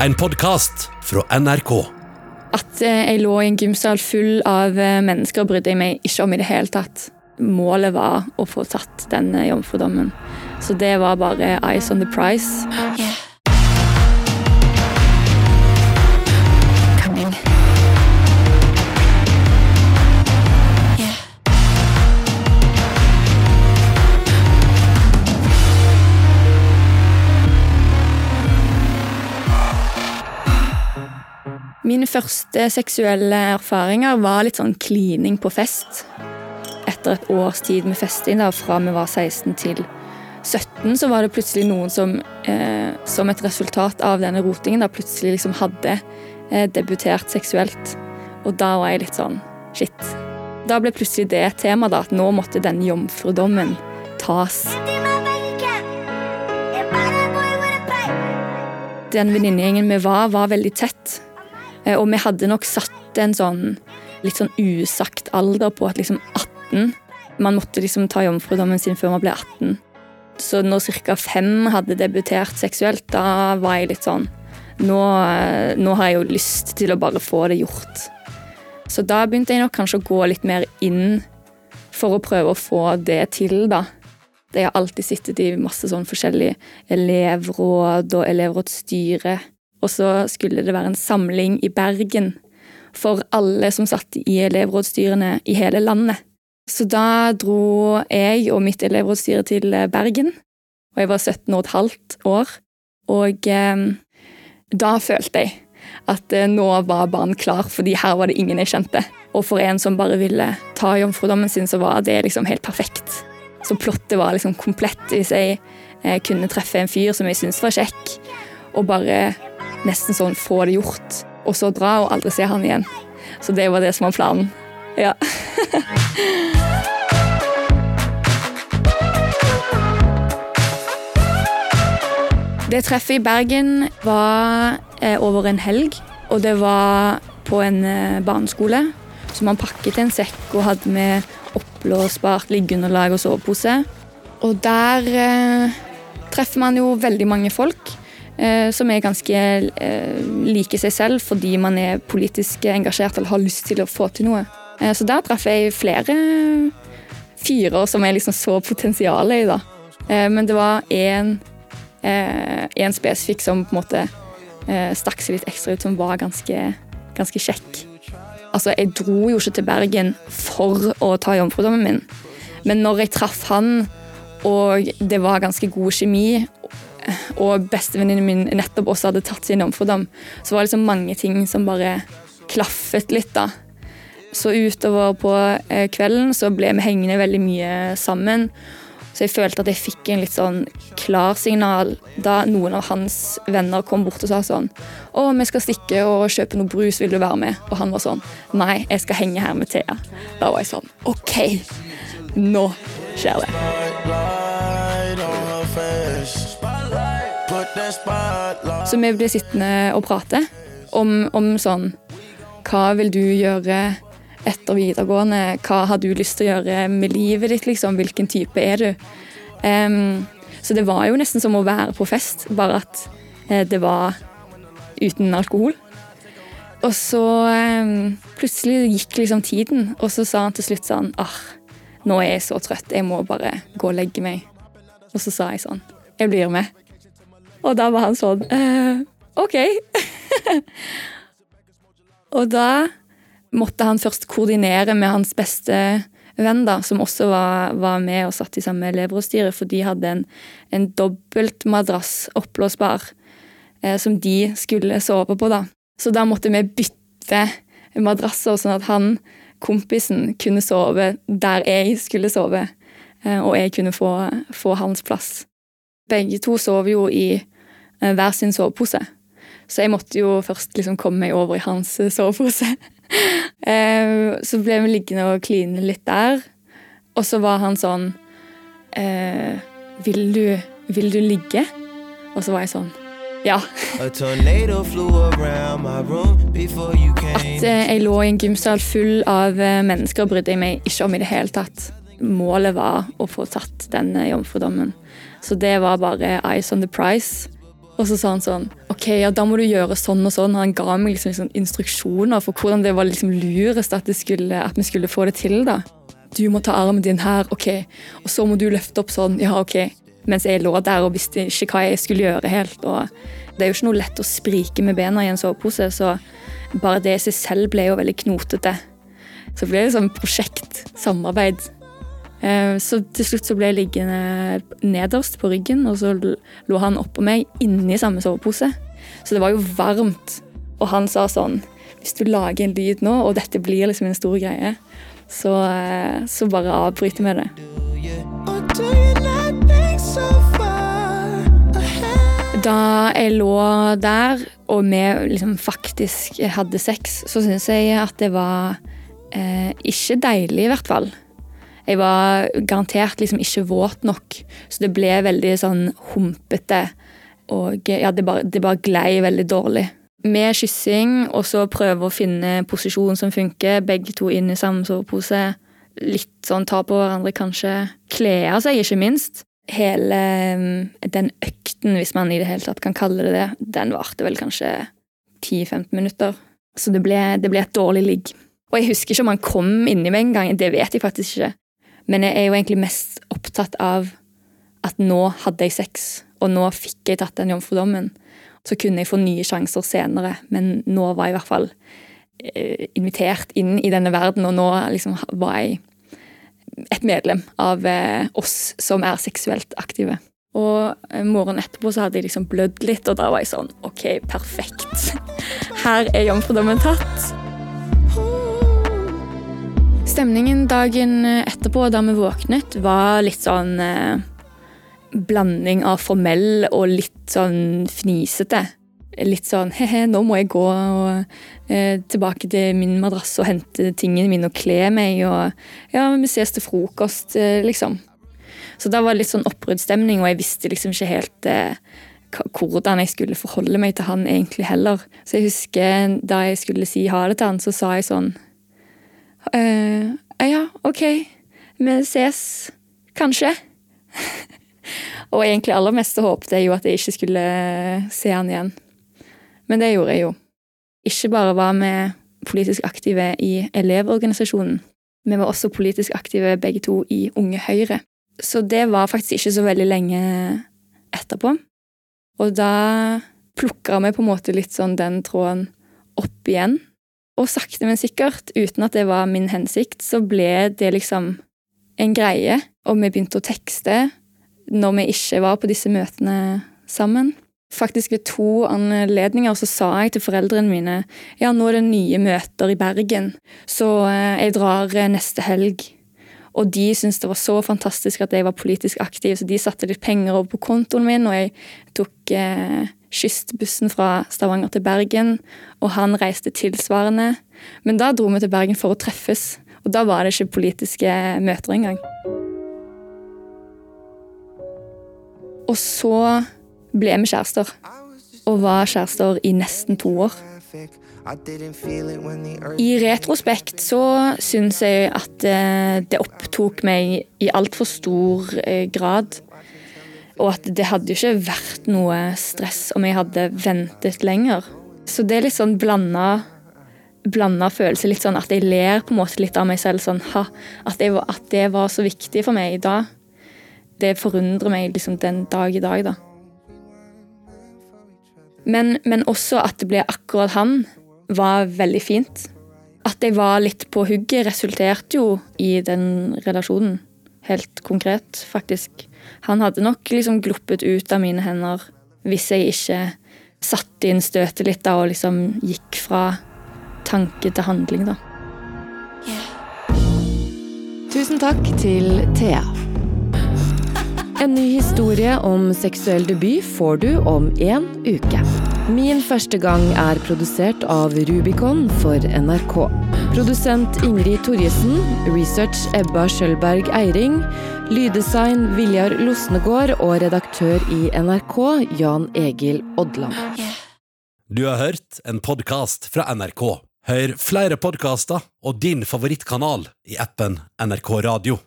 En podkast fra NRK. At eh, jeg lå i en gymsal full av eh, mennesker, brydde jeg meg ikke om i det hele tatt. Målet var å få tatt den eh, jomfrudommen. Så det var bare eyes on the prize. Coming. Mine første seksuelle erfaringer var litt sånn klining på fest. Etter et års tid med festing, da, fra vi var 16 til 17, så var det plutselig noen som eh, som et resultat av denne rotingen da plutselig liksom hadde eh, debutert seksuelt. Og da var jeg litt sånn shit. Da ble plutselig det et tema, da, at nå måtte den jomfrudommen tas. Den venninnegjengen vi var, var veldig tett. Eh, Og vi hadde nok satt en sånn litt sånn usagt alder på at liksom 18 Man måtte liksom ta jomfrudommen sin før man ble 18. Så når ca. fem hadde debutert seksuelt, da var jeg litt sånn nå, eh, nå har jeg jo lyst til å bare få det gjort. Så da begynte jeg nok kanskje å gå litt mer inn for å prøve å få det til, da. Jeg har alltid sittet i masse sånn forskjellige elevråd og elevrådsstyre. Og så skulle det være en samling i Bergen for alle som satt i elevrådsstyrene i hele landet. Så da dro jeg og mitt elevrådsstyre til Bergen, og jeg var 17 og et halvt år. Og eh, da følte jeg at eh, nå var barn klar, fordi her var det ingen jeg kjente. Og for en som bare ville ta jomfrudommen sin, så var det liksom helt perfekt. Så plottet var liksom komplett hvis jeg eh, kunne treffe en fyr som jeg syntes var kjekk, og bare nesten sånn få det gjort, og så dra og aldri se han igjen. Så det var det som var planen. Ja. Det treffet i Bergen var eh, over en helg, og det var på en eh, barneskole. Så man pakket en sekk og hadde med oppblåsbart liggeunderlag og sovepose. Og der eh, treffer man jo veldig mange folk som er ganske eh, like seg selv fordi man er politisk engasjert eller har lyst til å få til noe. Eh, så der traff jeg flere fyrer som jeg liksom så potensialet i. da. Eh, men det var én en spesifikk som på en måte eh, stakk seg litt ekstra ut, som var ganske, ganske kjekk. Altså, Jeg dro jo ikke til Bergen for å ta jomfrudommen min, men når jeg traff han, og det var ganske god kjemi, og bestevenninnen min nettopp også hadde tatt sin jomfrudom, så var det liksom mange ting som bare klaffet litt, da. Så utover på eh, kvelden så ble vi hengende veldig mye sammen. Så jeg følte at jeg fikk en litt sånn klarsignal da noen av hans venner kom bort og sa sånn Å, vi skal stikke og kjøpe noe brus, vil du være med? Og han var sånn Nei, jeg skal henge her med Thea. Da var jeg sånn OK, nå skjer det. Så vi ble sittende og prate om, om sånn Hva vil du gjøre etter videregående? Hva har du lyst til å gjøre med livet ditt? liksom? Hvilken type er du? Um, så det var jo nesten som å være på fest, bare at eh, det var uten alkohol. Og så em, plutselig gikk liksom tiden, og så sa han til slutt sånn ah, nå er jeg så trøtt, jeg må bare gå og legge meg. Og så sa jeg sånn Jeg blir med. Og da var han sånn eh, OK. og da måtte han først koordinere med hans beste venn, da, som også var, var med og satt i samme elevrådsstyre, for de hadde en, en dobbeltmadrass, oppblåsbar, eh, som de skulle sove på. da. Så da måtte vi bytte madrasser, sånn at han, kompisen, kunne sove der jeg skulle sove, eh, og jeg kunne få, få hans plass. Begge to sov jo i hver sin sovepose, så jeg måtte jo først liksom komme meg over i hans eh, sovepose. Eh, Så ble vi liggende og kline litt der. Og så var han sånn eh, vil, du, vil du ligge? Og så var jeg sånn Ja. At eh, jeg lå i en gymsal full av eh, mennesker, brydde jeg meg ikke om i det hele tatt. Målet var å få tatt den eh, jomfrudommen. Så det var bare eyes on the prize. Og så sa han sånn OK, ja, da må du gjøre sånn og sånn. Han ga meg liksom, liksom instruksjoner for hvordan det var liksom lurest at, skulle, at vi skulle få det til. da. Du må ta armen din her, ok. Og så må du løfte opp sånn, ja, ok. Mens jeg lå der og visste ikke hva jeg skulle gjøre helt. og Det er jo ikke noe lett å sprike med bena i en sovepose, så bare det i seg selv ble jo veldig knotete. Så det ble det sånn prosjekt, samarbeid. Eh, Så til slutt så ble jeg liggende nederst på ryggen, og så lå han oppå meg inni samme sovepose. Så det var jo varmt. Og han sa sånn Hvis du lager en lyd nå, og dette blir liksom en stor greie, så, eh, så bare avbryter vi det. Da jeg lå der, og vi liksom faktisk hadde sex, så syns jeg at det var eh, ikke deilig, i hvert fall. Jeg var garantert liksom ikke våt nok, så det ble veldig sånn humpete. Og ja, det bare, det bare glei veldig dårlig. Med kyssing, og så prøve å finne posisjon som funker. Begge to inn i samme sovepose. Litt sånn ta på hverandre, kanskje. Kle av seg, ikke minst. Hele mm, den økten, hvis man i det hele tatt kan kalle det det, den varte vel kanskje 10-15 minutter. Så det ble, det ble et dårlig ligg. Og jeg husker ikke om han kom inni meg engang, det vet jeg faktisk ikke. Men jeg er jo egentlig mest opptatt av at nå hadde jeg sex, og nå fikk jeg tatt den jomfrudommen. Så kunne jeg få nye sjanser senere, men nå var jeg i hvert fall eh, invitert inn i denne verden, og nå liksom var jeg et medlem av eh, oss som er seksuelt aktive. Og eh, morgenen etterpå så hadde jeg liksom blødd litt, og da var jeg sånn OK, perfekt. Her er jomfrudommen tatt. Stemningen dagen etterpå da vi våknet, var litt sånn eh, blanding av formell og litt sånn fnisete. Litt sånn he-he, nå må jeg gå og, eh, tilbake til min madrass og hente tingene mine og kle meg. Og ja, vi ses til frokost, eh, liksom. Så da var det litt sånn oppbruddsstemning, og jeg visste liksom ikke helt eh, hvordan jeg skulle forholde meg til han egentlig heller. Så jeg husker da jeg skulle si ha det til han, så sa jeg sånn eh, Ja, OK, vi ses kanskje. og egentlig aller meste håpet jeg jo at jeg ikke skulle se han igjen. Men det gjorde jeg jo. Ikke bare var vi politisk aktive i Elevorganisasjonen, vi var også politisk aktive begge to i Unge Høyre. Så det var faktisk ikke så veldig lenge etterpå. Og da plukka vi på en måte litt sånn den tråden opp igjen. Og sakte, men sikkert, uten at det var min hensikt, så ble det liksom en greie. Og vi begynte å tekste når vi ikke var på disse møtene sammen. Faktisk ved to anledninger så sa jeg til foreldrene mine ja, nå er det nye møter i Bergen, så eh, jeg drar eh, neste helg. Og de syntes det var så fantastisk at jeg var politisk aktiv, så de satte litt penger over på kontoen min, og jeg tok eh, kystbussen fra Stavanger til Bergen, og han reiste tilsvarende. Men da dro vi til Bergen for å treffes, og da var det ikke politiske møter engang. Og så ble vi kjærester, og var kjærester i nesten to år. I retrospekt så syns jeg at eh, det opptok meg i altfor stor eh, grad. Og at det hadde jo ikke vært noe stress om jeg hadde ventet lenger. Så det er litt sånn blanda, blanda følelse. Litt sånn at jeg ler på en måte litt av meg selv. Sånn, ha, at, var, at det var så viktig for meg i dag. Det forundrer meg liksom den dag i dag, da. Men, men også at det ble akkurat han, var veldig fint. At jeg var litt på hugget, resulterte jo i den relasjonen. Helt konkret, faktisk. Han hadde nok liksom gluppet ut av mine hender hvis jeg ikke satte inn støtet litt da, og liksom gikk fra tanke til handling, da. Tusen takk til Thea. En ny historie om seksuell debut får du om en uke. Min første gang er produsert av Rubicon for NRK. Produsent Ingrid Torjesen, research Ebba Skjølberg Eiring, lyddesign Viljar Losnegård og redaktør i NRK Jan Egil Odland. Du har hørt en podkast fra NRK. Hør flere podkaster og din favorittkanal i appen NRK Radio.